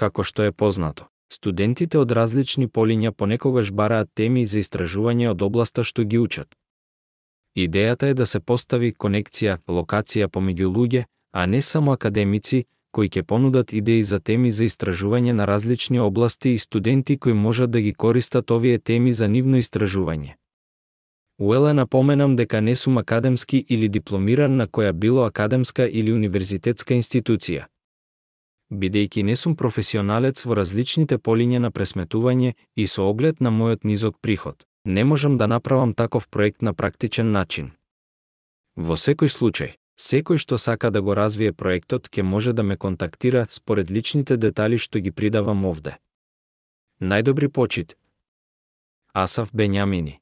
Како што е познато, студентите од различни полиња понекогаш бараат теми за истражување од областа што ги учат. Идејата е да се постави конекција, локација помеѓу луѓе, а не само академици, кои ќе понудат идеи за теми за истражување на различни области и студенти кои можат да ги користат овие теми за нивно истражување. Уела напоменам дека не сум академски или дипломиран на која било академска или универзитетска институција. Бидејќи не сум професионалец во различните полиња на пресметување и со оглед на мојот низок приход, не можам да направам таков проект на практичен начин. Во секој случај, секој што сака да го развие проектот ќе може да ме контактира според личните детали што ги придавам овде. Најдобри почит. Асав Бенјамини